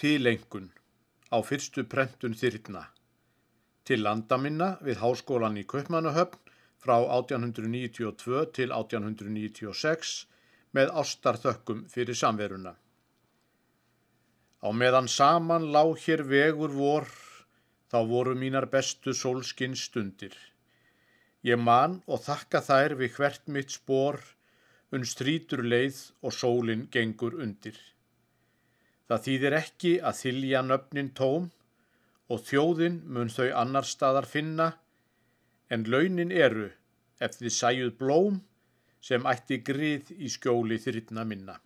Tilengun á fyrstu prentun þyrna. Til landaminna við Háskólan í Kaupmannahöfn frá 1892 til 1896 með ástarþökkum fyrir samveruna. Á meðan saman lá hér vegur vor, þá voru mínar bestu sólskinn stundir. Ég man og þakka þær við hvert mitt spór, unn strítur leið og sólinn gengur undir. Það þýðir ekki að þylja nöfnin tóm og þjóðin mun þau annar staðar finna, en launin eru, ef þið sæjuð blóm, sem ætti grið í skjóli þyrna minna.